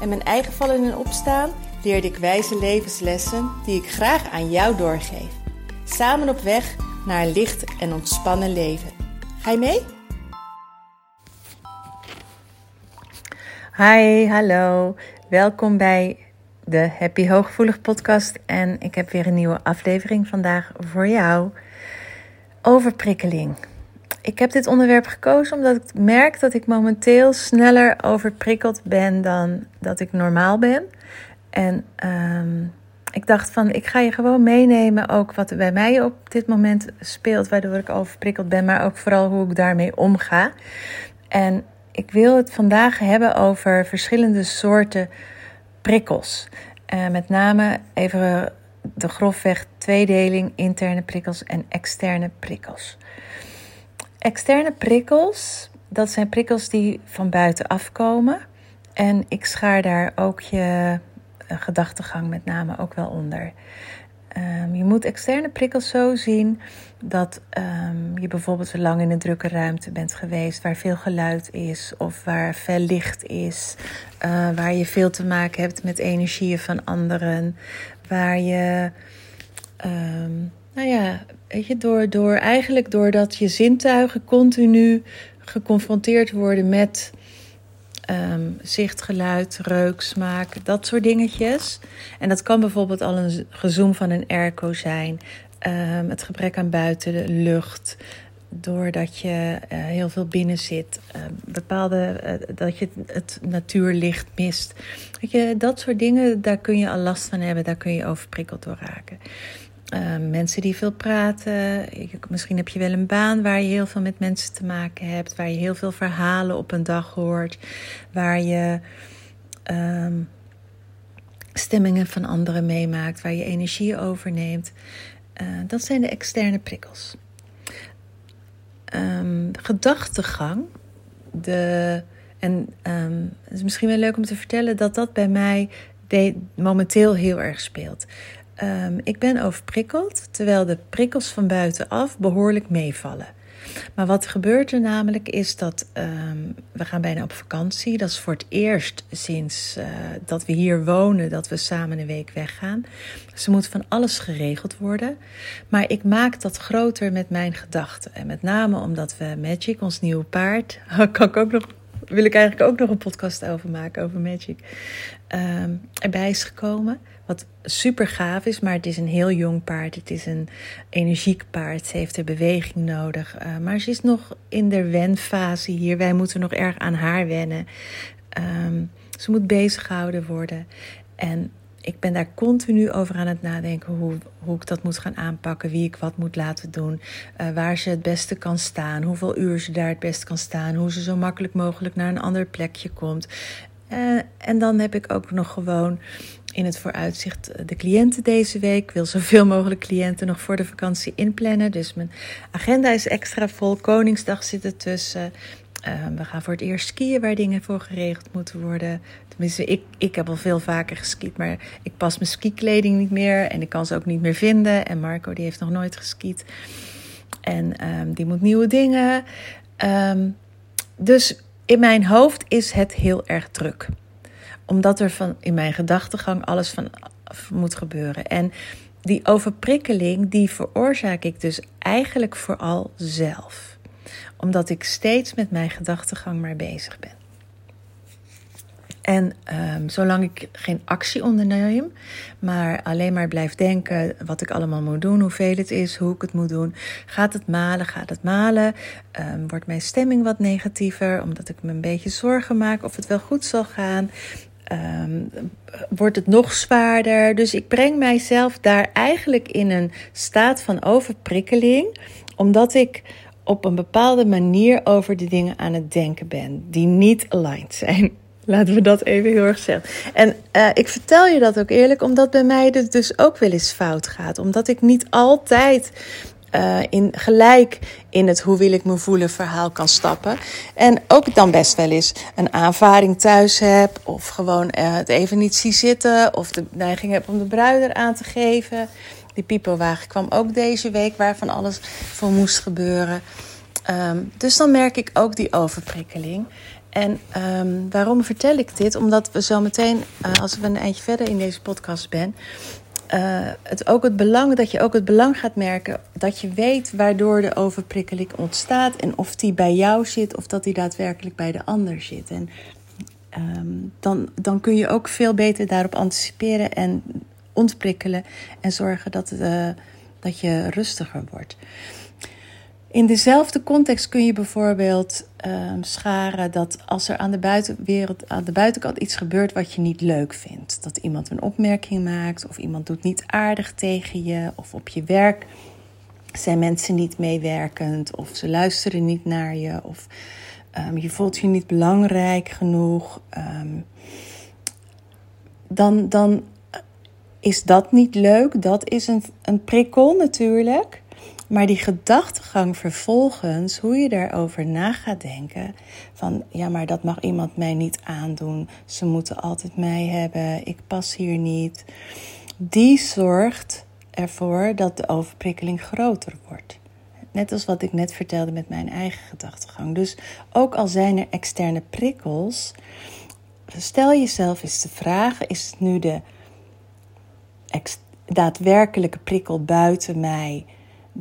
en mijn eigen vallen en opstaan leerde ik wijze levenslessen die ik graag aan jou doorgeef. Samen op weg naar een licht en ontspannen leven. Ga je mee? Hi, hallo. Welkom bij de Happy Hooggevoelig podcast. En ik heb weer een nieuwe aflevering vandaag voor jou. Overprikkeling. Ik heb dit onderwerp gekozen omdat ik merk dat ik momenteel sneller overprikkeld ben dan dat ik normaal ben. En ehm, ik dacht van, ik ga je gewoon meenemen ook wat er bij mij op dit moment speelt, waardoor ik overprikkeld ben, maar ook vooral hoe ik daarmee omga. En ik wil het vandaag hebben over verschillende soorten prikkels. Uh, met name even de grofweg tweedeling, interne prikkels en externe prikkels. Externe prikkels, dat zijn prikkels die van buiten afkomen. En ik schaar daar ook je uh, gedachtegang met name ook wel onder. Um, je moet externe prikkels zo zien dat um, je bijvoorbeeld zo lang in een drukke ruimte bent geweest waar veel geluid is of waar veel licht is, uh, waar je veel te maken hebt met energieën van anderen, waar je, um, nou ja, weet je, door, door eigenlijk doordat je zintuigen continu geconfronteerd worden met um, zicht, geluid, reuk, smaak, dat soort dingetjes. En dat kan bijvoorbeeld al een gezoom van een airco zijn, um, het gebrek aan buitenlucht, doordat je uh, heel veel binnen zit, uh, bepaalde uh, dat je het natuurlicht mist. Weet je, dat soort dingen, daar kun je al last van hebben, daar kun je overprikkeld door raken. Uh, mensen die veel praten. Misschien heb je wel een baan waar je heel veel met mensen te maken hebt. Waar je heel veel verhalen op een dag hoort. Waar je um, stemmingen van anderen meemaakt. Waar je energie overneemt. Uh, dat zijn de externe prikkels. Um, gedachtegang. De, en het is misschien wel leuk om te vertellen dat dat bij mij momenteel heel erg speelt. Um, ik ben overprikkeld, terwijl de prikkels van buitenaf behoorlijk meevallen. Maar wat gebeurt er namelijk is dat um, we gaan bijna op vakantie. Dat is voor het eerst sinds uh, dat we hier wonen dat we samen een week weggaan. Dus er moet van alles geregeld worden. Maar ik maak dat groter met mijn gedachten. En met name omdat we Magic, ons nieuwe paard, kan ik ook nog wil ik eigenlijk ook nog een podcast over maken, over Magic. Um, erbij is gekomen. Wat super gaaf is, maar het is een heel jong paard. Het is een energiek paard. Ze heeft er beweging nodig. Uh, maar ze is nog in de wenfase hier. Wij moeten nog erg aan haar wennen. Um, ze moet bezig gehouden worden. En ik ben daar continu over aan het nadenken hoe, hoe ik dat moet gaan aanpakken, wie ik wat moet laten doen, uh, waar ze het beste kan staan, hoeveel uur ze daar het beste kan staan, hoe ze zo makkelijk mogelijk naar een ander plekje komt. Uh, en dan heb ik ook nog gewoon in het vooruitzicht de cliënten deze week. Ik wil zoveel mogelijk cliënten nog voor de vakantie inplannen. Dus mijn agenda is extra vol. Koningsdag zit er tussen. Uh, we gaan voor het eerst skiën waar dingen voor geregeld moeten worden. Tenminste, ik, ik heb al veel vaker geskiet, maar ik pas mijn skikleding niet meer. En ik kan ze ook niet meer vinden. En Marco die heeft nog nooit geskiet. En um, die moet nieuwe dingen. Um, dus in mijn hoofd is het heel erg druk. Omdat er van in mijn gedachtegang alles van moet gebeuren. En die overprikkeling, die veroorzaak ik dus eigenlijk vooral zelf. Omdat ik steeds met mijn gedachtegang maar bezig ben. En um, zolang ik geen actie onderneem, maar alleen maar blijf denken wat ik allemaal moet doen, hoeveel het is, hoe ik het moet doen, gaat het malen, gaat het malen, um, wordt mijn stemming wat negatiever, omdat ik me een beetje zorgen maak of het wel goed zal gaan. Um, wordt het nog zwaarder. Dus ik breng mijzelf daar eigenlijk in een staat van overprikkeling, omdat ik op een bepaalde manier over de dingen aan het denken ben die niet aligned zijn. Laten we dat even heel erg zeggen. En uh, ik vertel je dat ook eerlijk, omdat bij mij het dus ook wel eens fout gaat. Omdat ik niet altijd uh, in, gelijk in het hoe wil ik me voelen verhaal kan stappen. En ook dan best wel eens een aanvaring thuis heb. Of gewoon uh, het even niet zie zitten. Of de neiging heb om de bruider aan te geven. Die pipowagen kwam ook deze week waarvan alles voor moest gebeuren. Um, dus dan merk ik ook die overprikkeling. En um, waarom vertel ik dit? Omdat we zo meteen, uh, als we een eindje verder in deze podcast ben, uh, het ook het belang, dat je ook het belang gaat merken dat je weet waardoor de overprikkeling ontstaat en of die bij jou zit of dat die daadwerkelijk bij de ander zit. En um, dan, dan kun je ook veel beter daarop anticiperen en ontprikkelen en zorgen dat, uh, dat je rustiger wordt. In dezelfde context kun je bijvoorbeeld um, scharen dat als er aan de buitenwereld, aan de buitenkant iets gebeurt wat je niet leuk vindt. Dat iemand een opmerking maakt of iemand doet niet aardig tegen je of op je werk zijn mensen niet meewerkend of ze luisteren niet naar je of um, je voelt je niet belangrijk genoeg. Um, dan, dan is dat niet leuk. Dat is een, een prikkel natuurlijk. Maar die gedachtegang vervolgens, hoe je daarover na gaat denken: van ja, maar dat mag iemand mij niet aandoen. Ze moeten altijd mij hebben. Ik pas hier niet. Die zorgt ervoor dat de overprikkeling groter wordt. Net als wat ik net vertelde met mijn eigen gedachtegang. Dus ook al zijn er externe prikkels, stel jezelf eens de vraag: is het nu de daadwerkelijke prikkel buiten mij?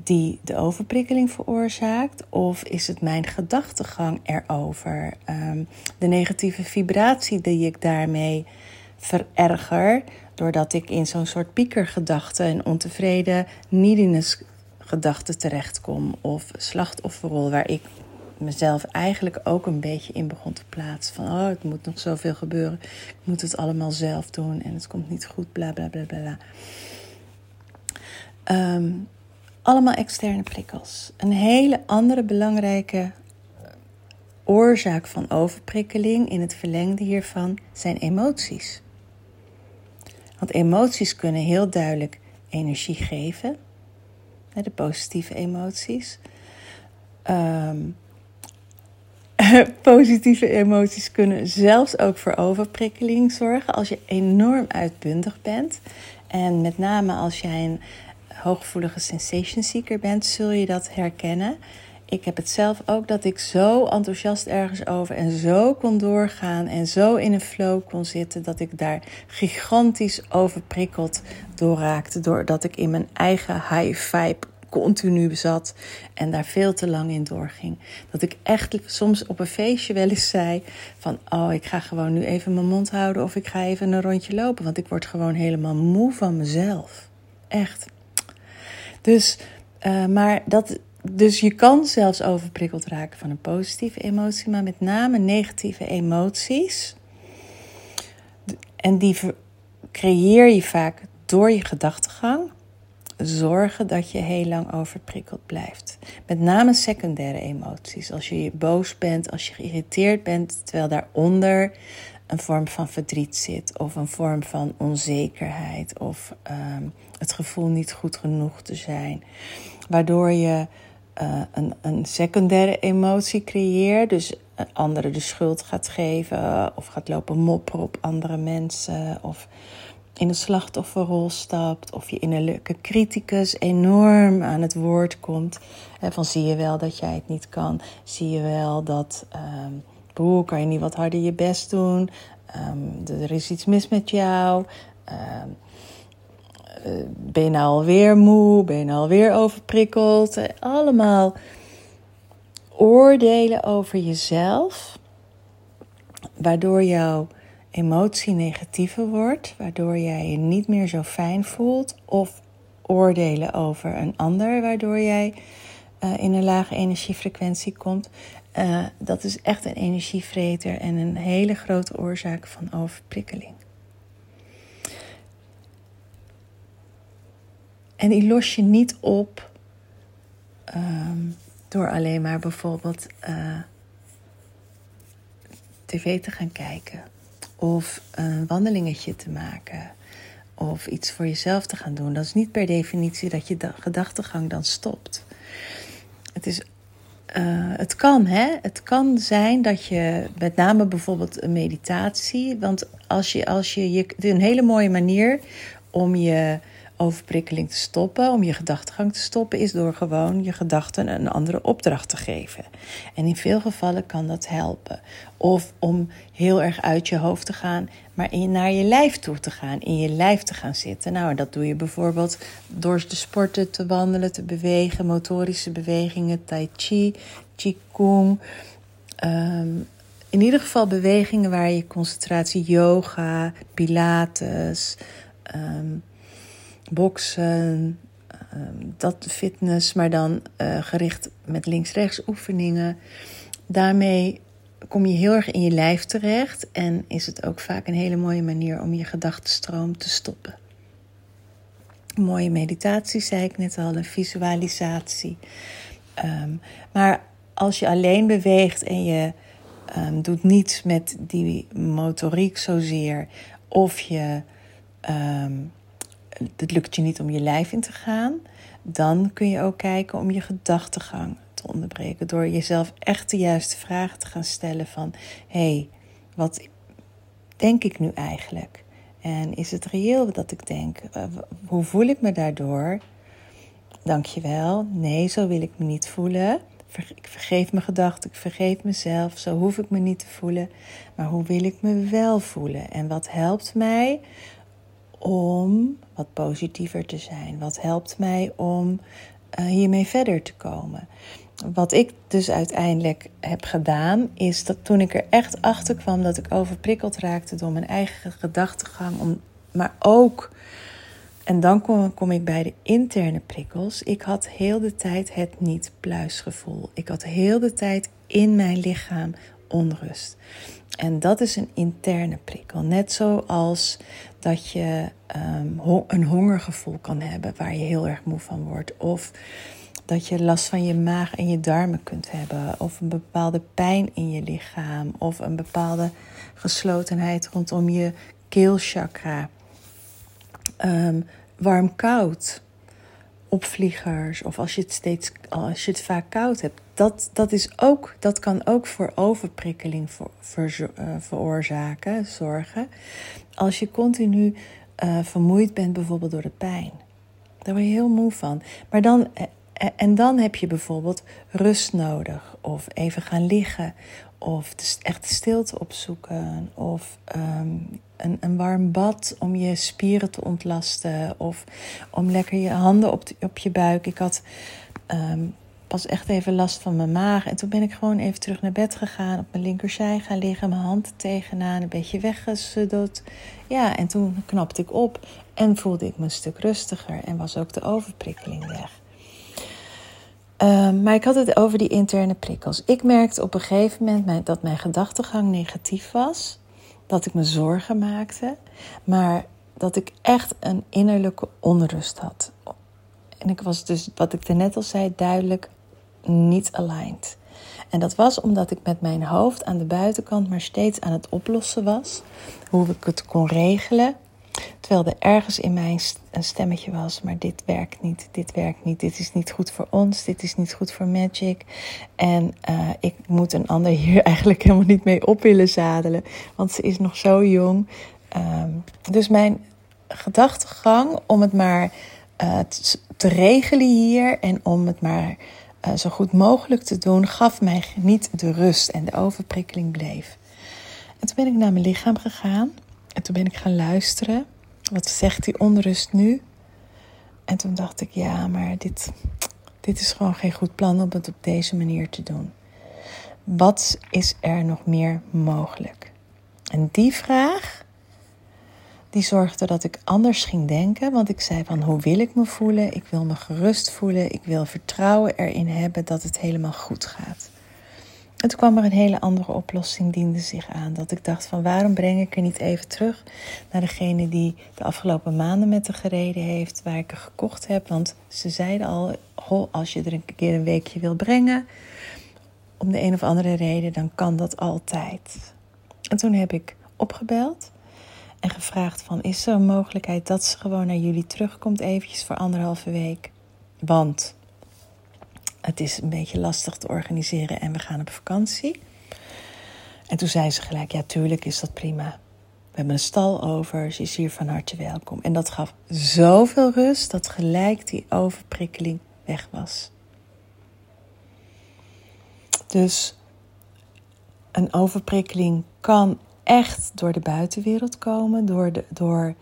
Die de overprikkeling veroorzaakt? Of is het mijn gedachtegang erover? Um, de negatieve vibratie die ik daarmee vererger, doordat ik in zo'n soort piekergedachte en ontevreden neediness gedachte terechtkom. Of slachtofferrol, waar ik mezelf eigenlijk ook een beetje in begon te plaatsen. Van, oh, het moet nog zoveel gebeuren. Ik moet het allemaal zelf doen en het komt niet goed, bla bla bla bla. Um, allemaal externe prikkels. Een hele andere belangrijke oorzaak van overprikkeling in het verlengde hiervan zijn emoties. Want emoties kunnen heel duidelijk energie geven, de positieve emoties. Um, positieve emoties kunnen zelfs ook voor overprikkeling zorgen als je enorm uitbundig bent. En met name als jij een hooggevoelige sensation seeker bent, zul je dat herkennen. Ik heb het zelf ook dat ik zo enthousiast ergens over en zo kon doorgaan en zo in een flow kon zitten dat ik daar gigantisch overprikkeld door raakte. Doordat ik in mijn eigen high vibe continu zat en daar veel te lang in doorging. Dat ik echt soms op een feestje wel eens zei van oh ik ga gewoon nu even mijn mond houden of ik ga even een rondje lopen, want ik word gewoon helemaal moe van mezelf. Echt. Dus, uh, maar dat, dus je kan zelfs overprikkeld raken van een positieve emotie, maar met name negatieve emoties. En die creëer je vaak door je gedachtegang. Zorgen dat je heel lang overprikkeld blijft. Met name secundaire emoties. Als je boos bent, als je geïrriteerd bent, terwijl daaronder een vorm van verdriet zit, of een vorm van onzekerheid, of um, het gevoel niet goed genoeg te zijn. Waardoor je uh, een, een secundaire emotie creëert, dus anderen de schuld gaat geven, of gaat lopen mopperen op andere mensen, of in de slachtofferrol stapt, of je innerlijke criticus enorm aan het woord komt. En van zie je wel dat jij het niet kan, zie je wel dat. Um, broer, kan je niet wat harder je best doen? Um, er is iets mis met jou. Um, ben je nou alweer moe? Ben je nou alweer overprikkeld? Eh, allemaal oordelen over jezelf, waardoor jouw emotie negatiever wordt, waardoor jij je niet meer zo fijn voelt, of oordelen over een ander, waardoor jij uh, in een lage energiefrequentie komt. Dat is echt een energievreter en een hele grote oorzaak van overprikkeling. En die los je niet op um, door alleen maar bijvoorbeeld uh, tv te gaan kijken. of een wandelingetje te maken of iets voor jezelf te gaan doen. Dat is niet per definitie dat je gedachtegang dan stopt. Het is uh, het kan, hè? Het kan zijn dat je, met name bijvoorbeeld een meditatie, want als je, als je, je een hele mooie manier om je overprikkeling te stoppen, om je gedachtegang te stoppen, is door gewoon je gedachten een andere opdracht te geven. En in veel gevallen kan dat helpen. Of om heel erg uit je hoofd te gaan, maar in, naar je lijf toe te gaan, in je lijf te gaan zitten. Nou, dat doe je bijvoorbeeld door te sporten, te wandelen, te bewegen, motorische bewegingen, tai chi, qigong. Um, in ieder geval bewegingen waar je concentratie, yoga, pilates, um, boksen, ehm, dat fitness, maar dan uh, gericht met links-rechts oefeningen. Daarmee kom je heel erg in je lijf terecht en is het ook vaak een hele mooie manier om je gedachtenstroom te stoppen. mooie meditatie, zei ik net al, een visualisatie. Um, maar als je alleen beweegt en je um, doet niets met die motoriek zozeer, of je het lukt je niet om je lijf in te gaan, dan kun je ook kijken om je gedachtegang te onderbreken. Door jezelf echt de juiste vragen te gaan stellen van... hé, hey, wat denk ik nu eigenlijk? En is het reëel dat ik denk? Eh, hoe voel ik me daardoor? Dankjewel. Nee, zo wil ik me niet voelen. Ik vergeef mijn gedachten, ik vergeef mezelf. Zo hoef ik me niet te voelen. Maar hoe wil ik me wel voelen? En wat helpt mij om wat positiever te zijn? Wat helpt mij om uh, hiermee verder te komen? Wat ik dus uiteindelijk heb gedaan, is dat toen ik er echt achter kwam dat ik overprikkeld raakte door mijn eigen gedachtegang, maar ook, en dan kom, kom ik bij de interne prikkels. Ik had heel de tijd het niet-pluisgevoel. Ik had heel de tijd in mijn lichaam onrust. En dat is een interne prikkel. Net zoals dat je um, een hongergevoel kan hebben waar je heel erg moe van wordt. Of dat je last van je maag en je darmen kunt hebben. Of een bepaalde pijn in je lichaam. Of een bepaalde geslotenheid rondom je keelchakra. Um, Warm-koud. Opvliegers. Of als je het steeds als je het vaak koud hebt. Dat, dat, is ook, dat kan ook voor overprikkeling voor, uh, veroorzaken, zorgen. Als je continu uh, vermoeid bent, bijvoorbeeld door de pijn. Daar word je heel moe van. Maar dan, eh, en dan heb je bijvoorbeeld rust nodig. Of even gaan liggen. Of echt stilte opzoeken. Of um, een, een warm bad om je spieren te ontlasten. Of om lekker je handen op, op je buik. Ik had um, pas echt even last van mijn maag. En toen ben ik gewoon even terug naar bed gegaan. Op mijn linkerzij gaan liggen. Mijn hand tegenaan. Een beetje weggesuddeld. Ja, en toen knapte ik op. En voelde ik me een stuk rustiger. En was ook de overprikkeling weg. Um, maar ik had het over die interne prikkels. Ik merkte op een gegeven moment dat mijn gedachtegang negatief was. Dat ik me zorgen maakte. Maar dat ik echt een innerlijke onrust had. En ik was dus, wat ik net al zei, duidelijk niet aligned. En dat was omdat ik met mijn hoofd aan de buitenkant maar steeds aan het oplossen was. Hoe ik het kon regelen. Terwijl er ergens in mij een stemmetje was, maar dit werkt niet, dit werkt niet, dit is niet goed voor ons, dit is niet goed voor Magic. En uh, ik moet een ander hier eigenlijk helemaal niet mee op willen zadelen, want ze is nog zo jong. Um, dus mijn gedachtegang om het maar uh, te regelen hier en om het maar uh, zo goed mogelijk te doen, gaf mij niet de rust en de overprikkeling bleef. En toen ben ik naar mijn lichaam gegaan en toen ben ik gaan luisteren. Wat zegt die onrust nu? En toen dacht ik, ja, maar dit, dit is gewoon geen goed plan om het op deze manier te doen. Wat is er nog meer mogelijk? En die vraag, die zorgde dat ik anders ging denken. Want ik zei van, hoe wil ik me voelen? Ik wil me gerust voelen. Ik wil vertrouwen erin hebben dat het helemaal goed gaat. En toen kwam er een hele andere oplossing, diende zich aan. Dat ik dacht van waarom breng ik er niet even terug naar degene die de afgelopen maanden met de gereden heeft, waar ik er gekocht heb. Want ze zeiden al, als je er een keer een weekje wil brengen, om de een of andere reden, dan kan dat altijd. En toen heb ik opgebeld en gevraagd van is er een mogelijkheid dat ze gewoon naar jullie terugkomt eventjes voor anderhalve week. Want het is een beetje lastig te organiseren en we gaan op vakantie. En toen zei ze gelijk, ja tuurlijk is dat prima. We hebben een stal over, ze is hier van harte welkom. En dat gaf zoveel rust dat gelijk die overprikkeling weg was. Dus een overprikkeling kan echt door de buitenwereld komen, door, de, door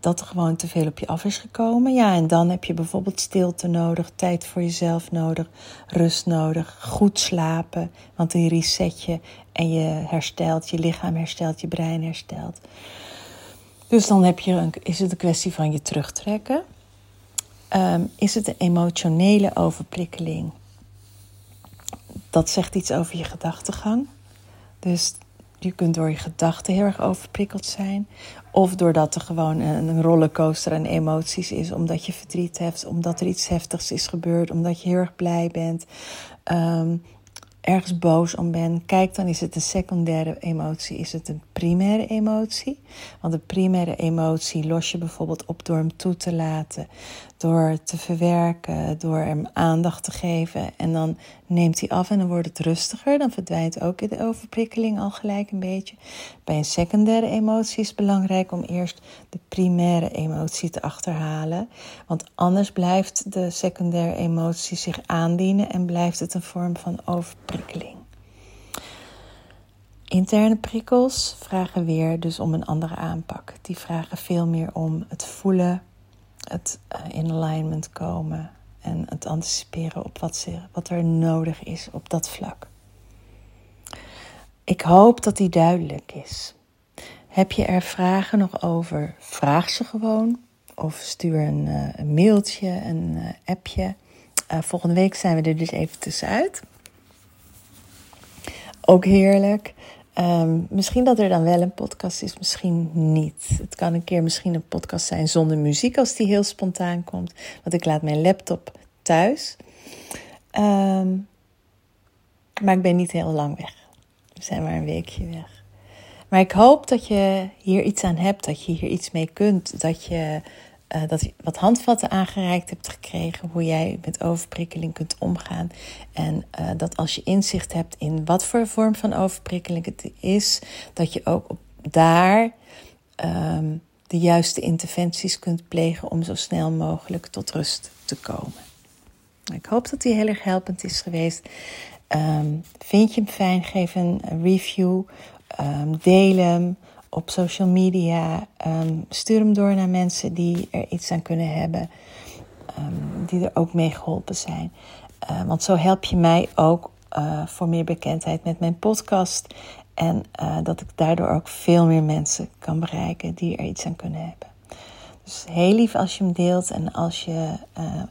dat er gewoon te veel op je af is gekomen. Ja, en dan heb je bijvoorbeeld stilte nodig, tijd voor jezelf nodig, rust nodig, goed slapen, want die reset je en je herstelt, je lichaam herstelt, je brein herstelt. Dus dan heb je een, is het een kwestie van je terugtrekken. Um, is het een emotionele overprikkeling? Dat zegt iets over je gedachtegang. Dus je kunt door je gedachten heel erg overprikkeld zijn. Of doordat er gewoon een rollercoaster aan emoties is. Omdat je verdriet hebt, omdat er iets heftigs is gebeurd, omdat je heel erg blij bent. Um, ergens boos om ben, kijk dan is het een secundaire emotie, is het een primaire emotie? Want de primaire emotie los je bijvoorbeeld op door hem toe te laten, door te verwerken, door hem aandacht te geven. En dan neemt hij af en dan wordt het rustiger. Dan verdwijnt ook de overprikkeling al gelijk een beetje. Bij een secundaire emotie is het belangrijk om eerst de primaire emotie te achterhalen. Want anders blijft de secundaire emotie zich aandienen en blijft het een vorm van overprikkeling. Interne prikkels vragen weer dus om een andere aanpak. Die vragen veel meer om het voelen, het eh, in alignment komen en het anticiperen op wat, ze, wat er nodig is op dat vlak. Ik hoop dat die duidelijk is. Heb je er vragen nog over? Vraag ze gewoon. Of stuur een, uh, een mailtje, een uh, appje. Uh, volgende week zijn we er dus even tussenuit. Ook heerlijk. Um, misschien dat er dan wel een podcast is, misschien niet. Het kan een keer misschien een podcast zijn zonder muziek als die heel spontaan komt. Want ik laat mijn laptop thuis. Um, maar ik ben niet heel lang weg. We zijn maar een weekje weg. Maar ik hoop dat je hier iets aan hebt, dat je hier iets mee kunt. Dat je, uh, dat je wat handvatten aangereikt hebt gekregen, hoe jij met overprikkeling kunt omgaan. En uh, dat als je inzicht hebt in wat voor vorm van overprikkeling het is, dat je ook op daar um, de juiste interventies kunt plegen om zo snel mogelijk tot rust te komen. Ik hoop dat die heel erg helpend is geweest. Um, vind je hem fijn? Geef een review. Um, deel hem op social media. Um, stuur hem door naar mensen die er iets aan kunnen hebben. die er ook mee geholpen zijn. Uh, want zo help je mij ook uh, voor meer bekendheid met mijn podcast. En uh, dat ik daardoor ook veel meer mensen kan bereiken die er iets aan kunnen hebben. Dus heel lief als je hem deelt en als je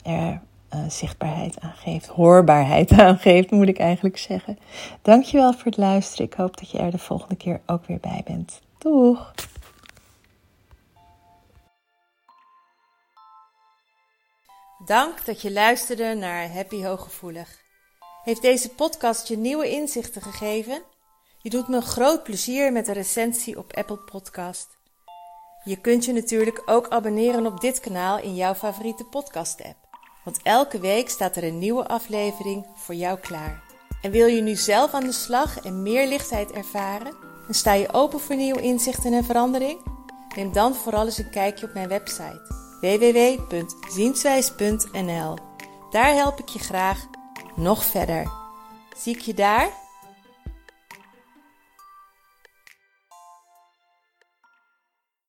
er zichtbaarheid aangeeft, hoorbaarheid aangeeft, moet ik eigenlijk zeggen. Dankjewel voor het luisteren. Ik hoop dat je er de volgende keer ook weer bij bent. Doeg! Dank dat je luisterde naar Happy Hooggevoelig. Heeft deze podcast je nieuwe inzichten gegeven? Je doet me groot plezier met een recensie op Apple Podcast. Je kunt je natuurlijk ook abonneren op dit kanaal in jouw favoriete podcast-app. Want elke week staat er een nieuwe aflevering voor jou klaar. En wil je nu zelf aan de slag en meer lichtheid ervaren? En sta je open voor nieuwe inzichten en verandering? Neem dan vooral eens een kijkje op mijn website www.zienswijs.nl. Daar help ik je graag nog verder. Zie ik je daar?